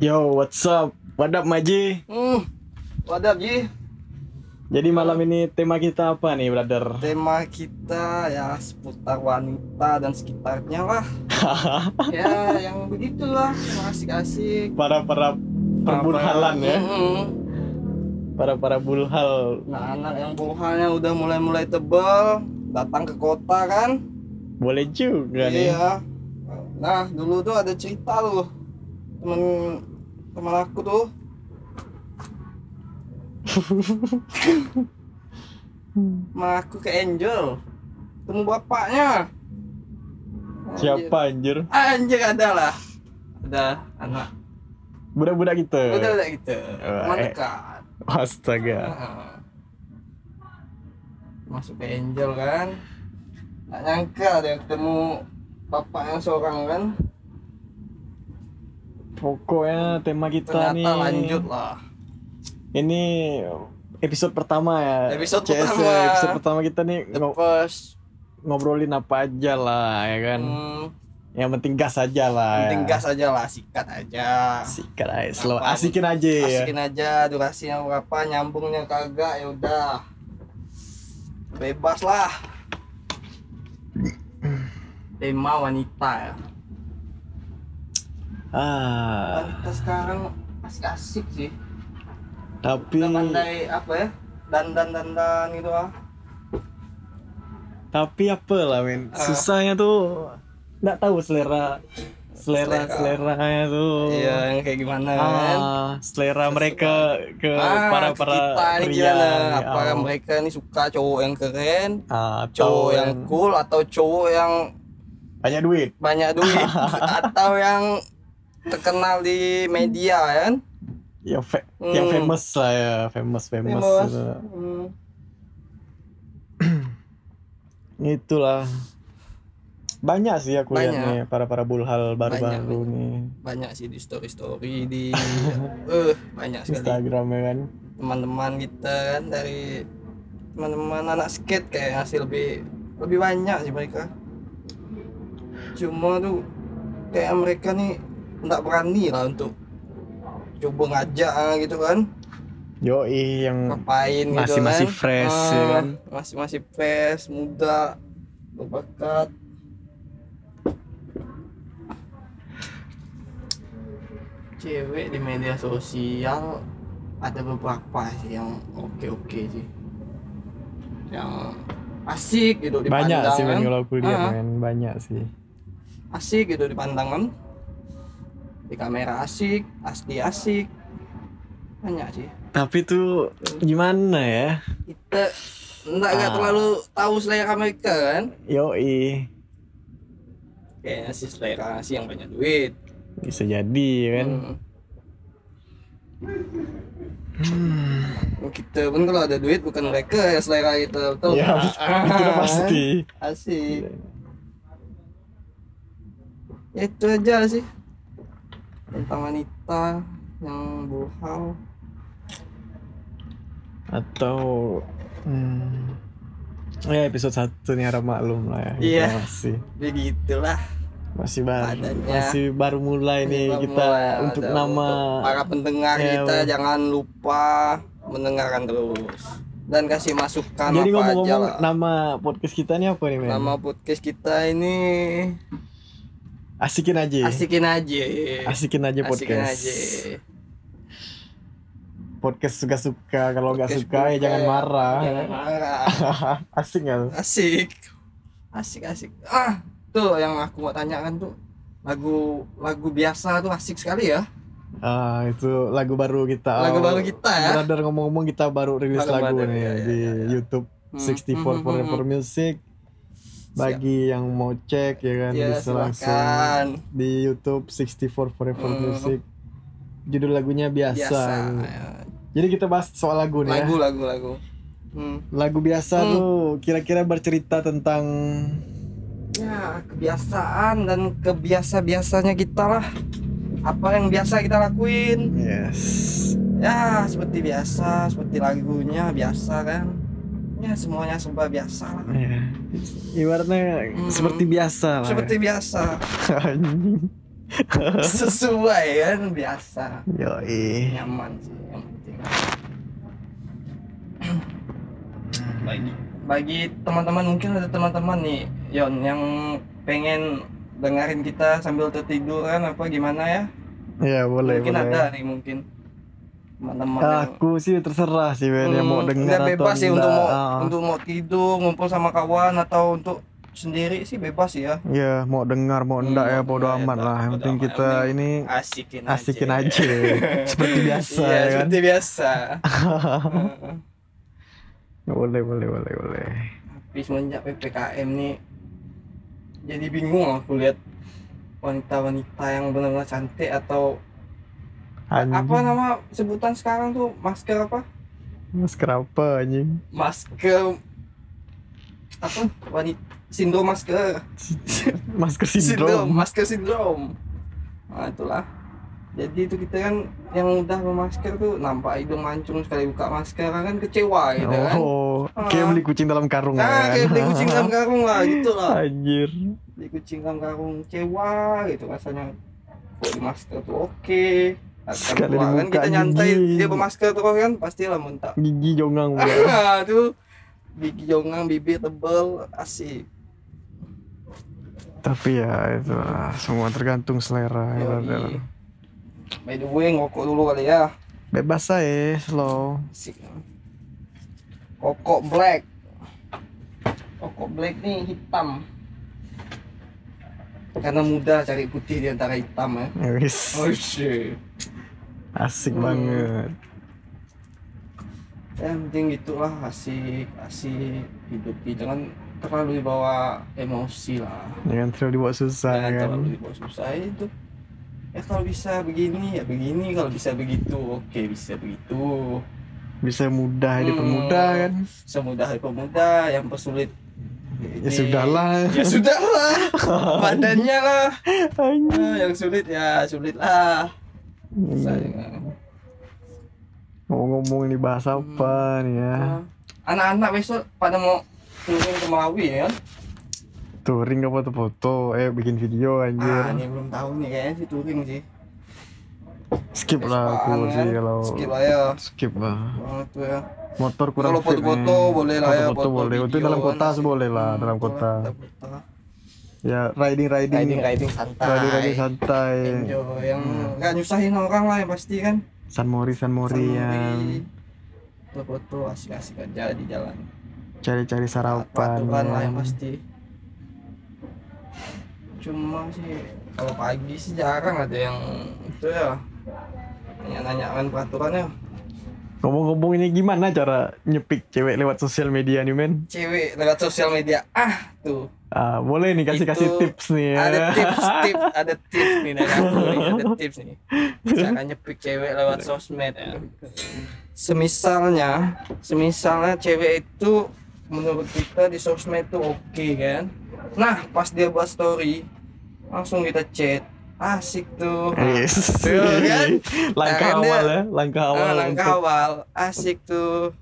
Yo, what's up? What up, Maji? Hmm, wadah Ji. Jadi malam ini tema kita apa nih, brother? Tema kita ya seputar wanita dan sekitarnya lah. ya, yang begitulah, yang asik-asik. para para perbulhalan ya, Mm-mm. para para bulhal. Nah, anak yang buhalnya udah mulai-mulai tebal, datang ke kota kan? Boleh juga nih. Iya. Nah, dulu tuh ada cerita tuh. Temen teman aku tuh. Temen aku ke Angel. Temu bapaknya. Siapa anjir? Anjir ada lah. Ada anak. Budak-budak. Udah udah gitu. Teman eh. dekat. Astaga. Nah. Masuk ke Angel kan. Nggak nyangka ada ketemu bapak yang seorang kan. Pokoknya tema kita Ternyata nih. lanjut lah. Ini episode pertama ya. Episode CS, pertama. Episode pertama kita nih The ngo- first. ngobrolin apa aja lah, ya kan. Hmm, Yang penting gas aja lah. penting ya. gas aja lah, sikat aja. Sikat aja, slow. Apa- Asikin aja ya. Asikin aja durasinya berapa, nyambungnya kagak ya udah. Bebas lah. Tema wanita ya. Ah, sekarang asik-asik sih. tapi Udah pandai apa ya? Dandan-dandan gitu ah. tapi apa lah men Ah. susahnya tuh nggak tahu selera selera Selera. seleranya tuh Iya, yang kayak gimana kan? ah, selera mereka ke Ah, para para kita ini pria gimana? nih, Apakah ah. mereka ini suka cowok yang keren, Ah, cowok yang cool atau cowok yang banyak duit banyak duit atau yang terkenal di media kan? yang fa- yang Hmm. famous lah ya famous famous, Famous. gitu. Hmm. itulah banyak sih aku lihat Banyak. nih para para bulhal baru-baru Banyak, nih Banyak sih di story story di eh banyak sekali Instagram ya kan teman-teman kita kan dari teman-teman anak skate kayak hasil lebih lebih banyak sih mereka. Cuma tuh kayak mereka nih nggak berani lah untuk coba ngajak ah, gitu kan. Yoi yang ngapain gitu Masih- kan. masih fresh, ya kan? masih masih fresh muda berbakat. Cewek di media sosial ada beberapa sih yang oke oke sih. Yang asik gitu dipandang banyak sih kan. kalau aku lihat Ah, banyak sih. Asik gitu dipandang kan di kamera asik asli asik. Banyak sih. Tapi tuh gimana ya? Kita enggak enggak Ah. terlalu tahu selera mereka kan? Yoi. Kayaknya sih selera sih yang banyak duit. Bisa jadi kan? Hmm. kita pun kalau ada duit bukan mereka ya selera kita betul ya itu udah pasti. asik. Ya, itu aja sih tentang wanita yang buhal atau hmm, ya episode satu nih harap maklum lah ya Iya. masih begitulah masih baru Badannya. masih baru mulai nih Baru kita mulai untuk ada nama untuk para pendengar Ya, kita Bu. jangan lupa mendengarkan terus dan kasih masukan jadi apa aja ngomong-ngomong lah. nama podcast kita nih apa nih men Nama podcast kita ini asikin aja asikin aja. asikin aja Asikin podcast aja. podcast suka-suka kalau nggak suka ya jangan ya. marah Jangan marah. asik nggak? Asik. Asik asik. Ah, tuh yang aku mau tanyakan tuh lagu lagu biasa tuh asik sekali ya. Ah itu lagu baru kita. Lagu Oh, baru kita ya. Brother ngomong-ngomong kita baru rilis lagu baru, nih ya, ya, di ya, ya. YouTube Hmm, 64 hmm, hmm, Forever hmm. Music. Bagi yang mau cek ya kan Ya, bisa langsung di YouTube 64 Forever Hmm. Music. Judul lagunya biasa. Biasa. ya. Jadi kita bahas soal lagu nih Lagu ya. lagu lagu. Hmm. Lagu biasa Hmm. tuh kira-kira bercerita tentang Ya, kebiasaan dan kebiasa-biasanya kita lah. Apa yang biasa kita lakuin? yes. Ya, seperti biasa, seperti lagunya biasa kan. Ya, semuanya serba biasa lah. Ya. Ibaratnya Hmm. seperti biasa lah. Seperti biasa. Sesuai kan biasa Yoi. nyaman sih yang penting bagi bagi teman-teman mungkin ada teman-teman nih Yon yang pengen dengerin kita sambil tertiduran apa gimana ya Ya boleh mungkin boleh. ada nih mungkin teman-teman yang Aku sih terserah sih Ben yang mau Hmm, dengar atau bebas sih untuk mau Ah. untuk mau tidur ngumpul sama kawan atau untuk sendiri sih bebas ya Ya mau dengar mau enggak Hmm, ya bodo enggak, amat ya, lah. Yang penting kita ini asikin asikin aja, aja seperti biasa iya ya kan. seperti biasa. Boleh boleh boleh boleh. tapi semenjak ppkm nih jadi bingung aku lihat wanita-wanita yang benar-benar cantik atau Anjing. apa nama sebutan sekarang tuh masker apa Masker apa anjing? masker apa wanita sindrom masker Masker sindrom sindrom. masker sindrom nah itulah jadi itu kita kan yang udah bermasker tuh nampak hidung mancung sekali buka masker kan kecewa gitu kan Oh, Ah. kayak beli kucing dalam karung nah kan. kayak beli kucing dalam karung lah gitu lah Anjir. beli kucing dalam karung kecewa gitu rasanya kok di masker tuh oke Akan Sekali keluar kan dibuka kita nyantai gigi. dia bermasker terus kan pastilah muntah Gigi jongang ah tuh gigi jongang bibir tebel asik Tapi ya itu lah, semua tergantung selera. ya, Yoi. by the way ngokok dulu kali ya Bebas aja, slow. Asik. Kokok black. Kokok black nih hitam. Karena mudah cari putih di antara hitam ya. Ya, wis. Oh shit. Asik Hmm. banget. Ya, penting gitulah asik asik hidup jangan terlalu dibawa emosi lah Jangan terlalu dibuat susah jangan kan. terlalu dibawa susah itu ya kalau bisa begini ya begini kalau bisa begitu oke bisa begitu Bisa mudah Hmm. dipermudah kan. semudah dipermudah yang persulit Ya sudahlah. ya sudahlah badannya lah Anjing. Ah, yang sulit ya sulit lah Hmm. Saya- Ngomong-ngomong ini bahasa Hmm. apa nih ya? anak-anak besok pada mau turun ke Malawi ya kan Touring apa tuh foto? Eh bikin video ah anjir. ini belum tahu nih kayaknya sih touring sih Skip lah aku Vespaan, sih kan? kalau skip lah ya skip lah. tuh ya Motor kurang Kalau foto-foto boleh lah ya, Foto-foto foto boleh. Itu dalam kan kota sih boleh lah Hmm, dalam kota. dalam kota. Ya riding riding. riding riding santai Riding riding santai. enjoy yang Hmm. nggak nyusahin orang lah yang pasti kan San Mori San Mori yang foto-foto asik-asik aja di jalan cari-cari sarapan. Peraturan lah ya. yang pasti cuma sih kalau pagi sih jarang ada yang itu ya nanya-nanyakan peraturannya Ngomong-ngomong ini gimana cara nyepik cewek lewat sosial media nih men? cewek lewat sosial media. Ah tuh. Ah, boleh nih kasih-kasih tips nih ya. ada tips tips ada tips nih dari aku nih ada tips nih. Cara nyepik cewek lewat sosmed ya. Semisalnya semisalnya cewek itu menurut kita di sosmed tuh oke kan? Nah pas dia buat story langsung kita chat asik tuh Nah, Yes. tuh kan langkah dia- awal ya, langkah awal. Ah, langkah untuk- awal asik tuh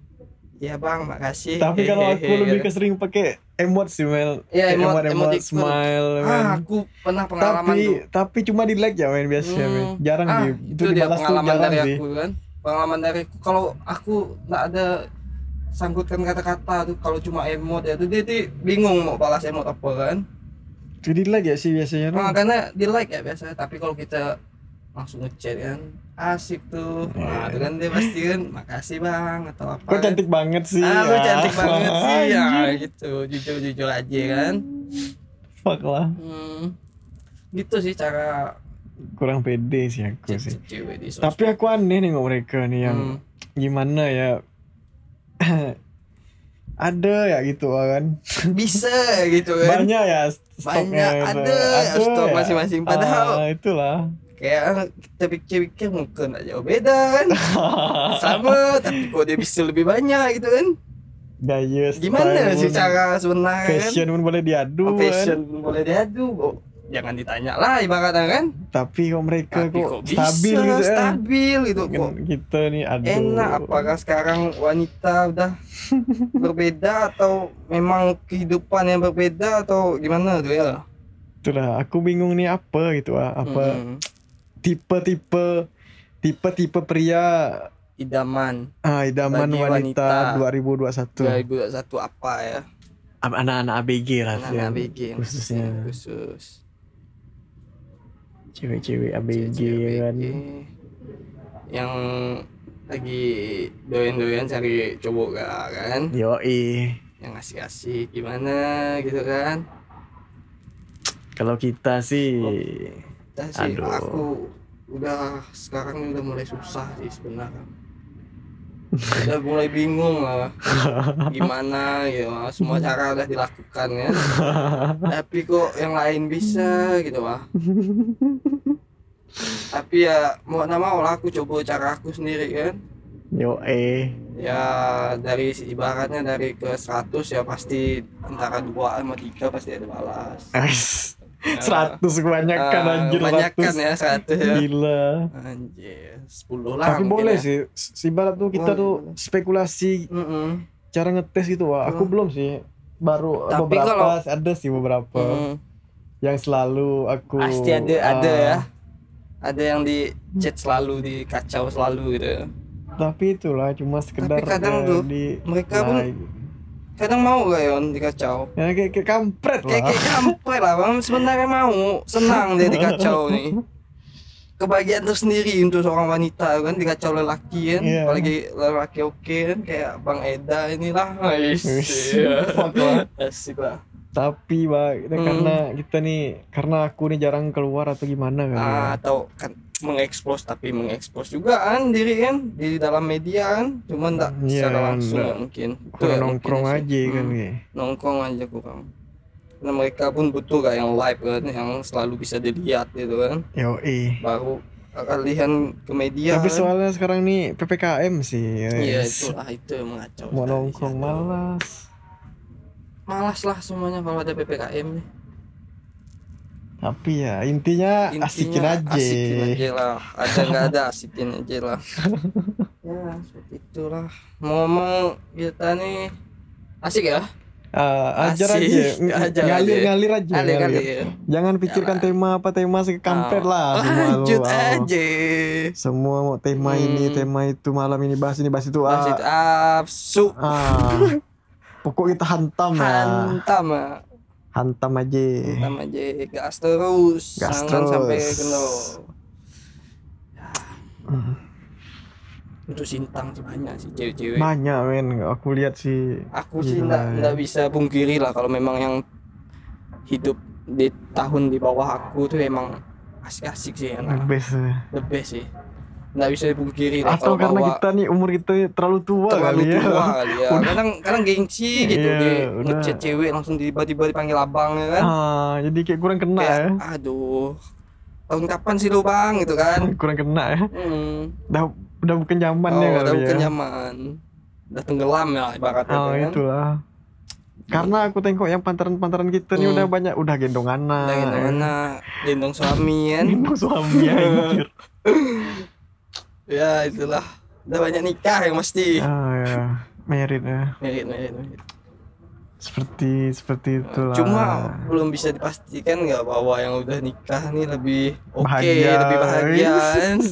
ya bang makasih Tapi kalau aku Hehehe. lebih ke sering pakai emot sih Mel. Iya, emot- emot, emoticon. smile men. ah aku pernah pengalaman tapi tuh tapi cuma di like ya men biasanya men. Hmm. Jarang ah, di itu, dia dibalas tuh pengalaman jarang dari sih. aku kan pengalaman dari aku kalau aku nggak ada sangkutkan kata-kata tuh kalau cuma emot ya tuh dia tuh bingung mau balas emot apa kan Jadi di like ya sih biasanya. nah, karena di like ya biasa tapi kalau kita langsung ngechat kan asik tuh nah itu kan dia pasti kan makasih bang atau apa Kok cantik banget sih. ah lu ya. cantik banget sih ya Anjing. gitu jujur jujur aja kan Fuck lah. hmm. gitu sih cara Kurang pede sih aku sih. Tapi aku aneh nengok mereka nih yang Hmm. gimana ya. ada ya gitu kan. bisa gitu kan Banyak ya stoknya. Banyak, itu. ada stok masing-masing. Padahal- Ah, itulah. kayak kita pikir-pikir mungkin jauh beda kan sama tapi kok dia bisa lebih banyak gitu kan Gaya gimana sih cara sebenarnya kan Fashion pun boleh diadu Oh, kan. fashion pun boleh diadu kok jangan ditanya lah ibaratnya kan? Tapi kok mereka tapi kok, kok bisa stabil gitu ya. stabil gitu Kan kok. kita nih aduh. enak apakah sekarang wanita udah berbeda atau memang kehidupan yang berbeda atau gimana tuh ya Itu itulah aku bingung nih apa gitu ah apa Mm-mm. tipe-tipe tipe-tipe pria idaman. Ah idaman Bagi wanita, wanita. 2021 2021 apa ya? Anak-anak ABG lah anak yang ABG khususnya. Khusus cewek-cewek ABG Cewek kan? Yang lagi doyan-doyan cari cowok gak kan? Yoi. Yang asik-asik gimana gitu kan? Kalau kita sih Kita sih Aduh. aku udah sekarang udah mulai susah sih sebenarnya udah mulai bingung lah. Gimana gitu semua cara udah dilakukan ya. Tapi kok yang lain bisa gitu lah tapi ya mau nggak mau aku coba cara aku sendiri kan. Yoi. Ya dari ibaratnya dari ke 100 ya pasti antara dua sama tiga pasti ada balas Ais, Ya. 100 kebanyakan Ah, anjir kebanyakan 100. ya 100 ya Gila anjir 10 lah Tapi boleh ya. sih Si ibarat tuh kita Boleh, tuh boleh. spekulasi Mm-mm. Cara ngetes gitu wah Aku Hmm. belum sih Baru Tapi beberapa kalau- Ada sih beberapa Mm. Yang selalu aku pasti ada ada ah, ya ada yang di chat selalu di kacau selalu gitu Tapi itulah cuma sekedar Tapi kadang tuh, di mereka pun. Kadang mau gak yon dikacau? Ya kayak, kayak kampret kayak lah. kayak kampret lah bang. Sebenarnya mau. Senang dia dikacau nih. Kebahagiaan tersendiri untuk seorang wanita kan? Dikacau lelaki kan? Iya. apalagi lelaki oke kan? Kayak bang Eda inilah. Wis. iya. Asik lah. Tapi kita Hmm. karena kita nih Karena aku nih jarang keluar atau gimana kan Ah, atau kan mengekspos tapi mengekspos juga kan diri kan di dalam media kan cuma enggak Iya, secara langsung nggak. mungkin Itu ya nongkrong mungkin aja sih. kan Hmm, kayak. nongkrong aja kurang karena mereka pun butuh kayak yang live kan yang selalu bisa dilihat gitu kan Yoi baru kalian ke media Tapi kan. soalnya sekarang nih PPKM sih iya guys. itulah itu yang mengacau Mau nongkrong malas malas lah semuanya kalau ada ppkm nih Tapi ya intinya, asikin Intinya aja. asikin aja lah. Ada nggak ada asikin aja lah. Ya seperti itulah. Mau ngomong kita nih asik ya? Ah, Ajar Asik. aja. Ajar Ngalir aja. ngalir aja kali kali ngalir. Jangan pikirkan tema apa tema sekampret lah semua lu, Oh, lanjut ah. aja. Semua mau tema ini Hmm. tema itu malam ini bahas ini bahas itu ah. Masih absu ah. Pokok kita hantam ya hantam ya Hantam aja. Hantam aja gas terus Gas jangan terus. sampai kena. Hmm. untuk sintang sih banyak sih cewek-cewek. Banyak men. Aku lihat sih. Aku sih Gila, nggak nggak bisa pungkiri lah kalau memang yang hidup di tahun di bawah aku tuh emang asik-asik sih the enak best ya. the best sih nggak bisa dipungkiri Atau kalau karena bahwa kita nih umur kita terlalu tua terlalu kali ya. tua kali ya. Kadang kadang gengsi gitu Iya, di udah. ngechat cewek langsung tiba-tiba dipanggil abang ya kan? Ah, Jadi kayak kurang kena kayak ya. Aduh tahun kapan sih lu bang? Gitu kan. Kurang kena ya. Hmm. Udah, udah bukan zamannya oh, kali udah ya. bukan zaman udah tenggelam ya ibaratnya Oh kan. itulah. Karena aku tengok yang pantaran-pantaran kita nih Hmm. udah banyak Udah gendong anak. udah gitu mana gendong suami kan? Gendong suami anjir ya itulah. Udah banyak nikah yang mesti Ah ya. Merit ya. Merit merit merit. Seperti seperti itulah. Cuma belum bisa dipastikan nggak bahwa yang udah nikah nih lebih oke Bahagia. lebih bahagia kan?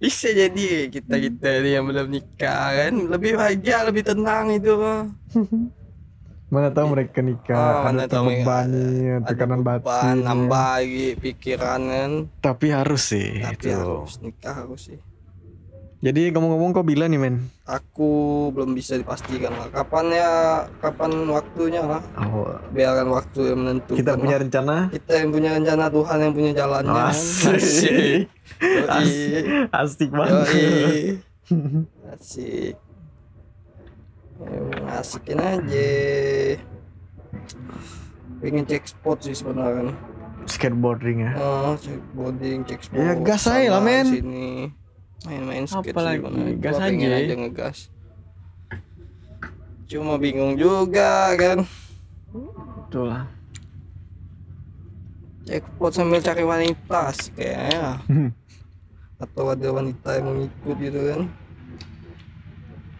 Bisa jadi kita kita ini yang belum nikah kan? Lebih bahagia lebih tenang itu mah Mana tahu mereka nikah Oh, Ada terbebani Tekanan batin. nambah lagi pikiran kan. Tapi harus sih tapi itu. harus nikah harus sih. Jadi ngomong-ngomong kok bila nih men? Aku belum bisa dipastikan lah kapan ya kapan waktunya lah oh, biarkan waktu yang menentukan Kita punya lah. rencana? Kita yang punya rencana Tuhan yang punya jalannya. Asik. Asik. Banget Yoi. asik asikin aja. Pengen cek spot sih sebenarnya. Skateboarding ya? Oh cek boarding cek spot. Ya, gas aja lah, men. sini. Main-main skate Apa sih. Gas pengen aja. aja ngegas. Cuma bingung juga kan. Betul lah. Cek spot sambil cari wanita sih kayaknya atau ada wanita yang mengikut gitu kan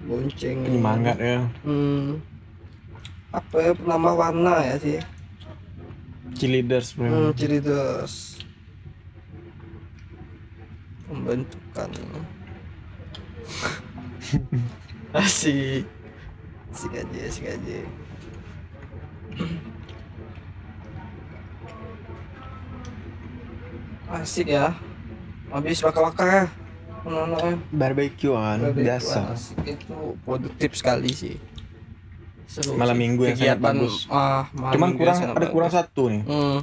bonceng Penyemangat ya hmm apa ya penambah warna ya sih cheerleaders bro Hmm, cheerleaders. Pembentukan. asik. Asik aja, asik aja. Asik ya. Habis bakar-bakar ya. Kan biasa Asik. Itu produktif sekali sih. Seru Malam sih. minggu yang sangat bagus. Ah, cuman kurang ada kurang bagus. satu nih Hmm.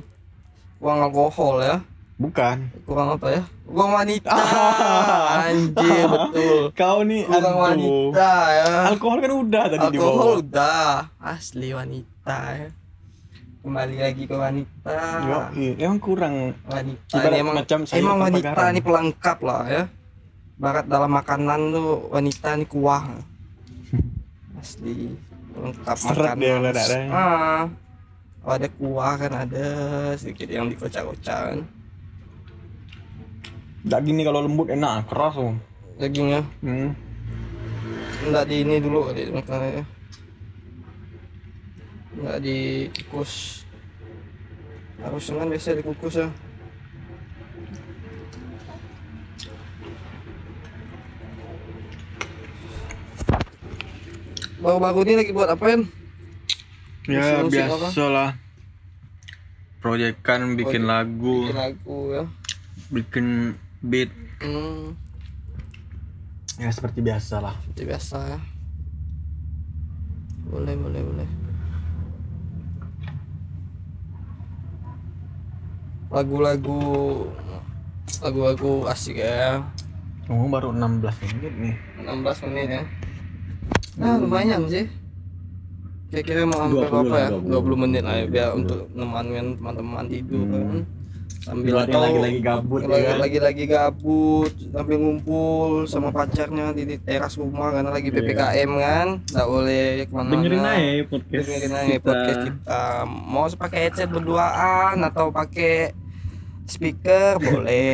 Kurang alkohol ya. bukan Kurang apa ya? Kurang wanita. Anjir, betul. kau nih Kurang aduh. wanita ya. alkohol kan udah tadi di Alkohol bawah udah. Asli wanita ya. Kembali lagi ke wanita. Yo, iya, emang kurang Wanita ini emang, macam emang wanita ini pelengkap lah ya. Barat dalam makanan tuh wanita ini kuah. Asli pelengkap Seret makanan. dia. Ah. Oh, ada kuah kan ada sedikit yang dikocak-kocak daging nih kalau lembut enak keras tuh Dagingnya hmm. enggak di ini dulu di makannya. Enggak dikukus. Harus kan biasa dikukus ya. Baru-baru ini lagi buat apaan? ya biasa lah proyekan bikin lagu Bikin lagu ya. bikin beat Hmm, ya seperti biasa lah seperti biasa ya. Boleh, boleh, boleh. Lagu-lagu lagu-lagu asik ya. ngomong baru 16 menit nih 16 menit ya. Nah, lumayan sih. Kira-kira mau 20 berapa lah, ya? 20. 20 menit lah ya biar untuk nemenin teman-teman tidur Hmm. kan. Sambil atau lagi-lagi gabut ya lagi, kan? lagi-lagi gabut sambil ngumpul sama pacarnya di, di teras rumah karena lagi Iya. PPKM kan. Enggak boleh ke mana-mana. dengerin aja ya podcast dengerin aja kita. podcast kita mau pakai headset berduaan atau pakai speaker boleh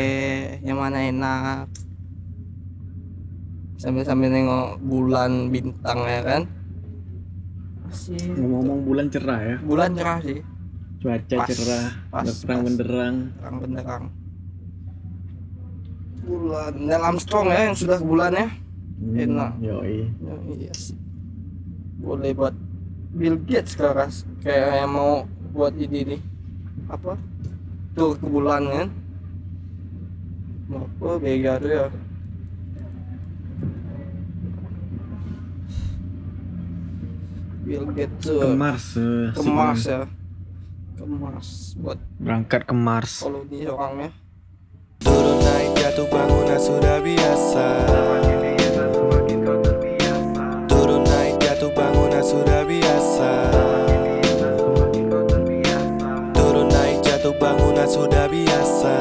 yang mana enak sambil sambil nengok bulan bintang ya kan ngomong bulan cerah ya bulan cerah sih cuaca Pas, cerah pas, terang benderang terang benderang bulan Neil Armstrong ya yang sudah ke bulan ya Enak. Hmm, yoi Ya, iya sih. Boleh buat Bill Gates sekarang kayak yang mau buat ini nih. Apa? Tur ke bulan kan. Apa bega tuh ya. we'll get to ke eh, Mars uh, ke Mars ya. Ke Mars buat berangkat ke Mars. kalau di orangnya. Turun naik jatuh bangunan sudah biasa. Turun naik jatuh bangunan sudah biasa. Turun naik jatuh bangunan sudah biasa.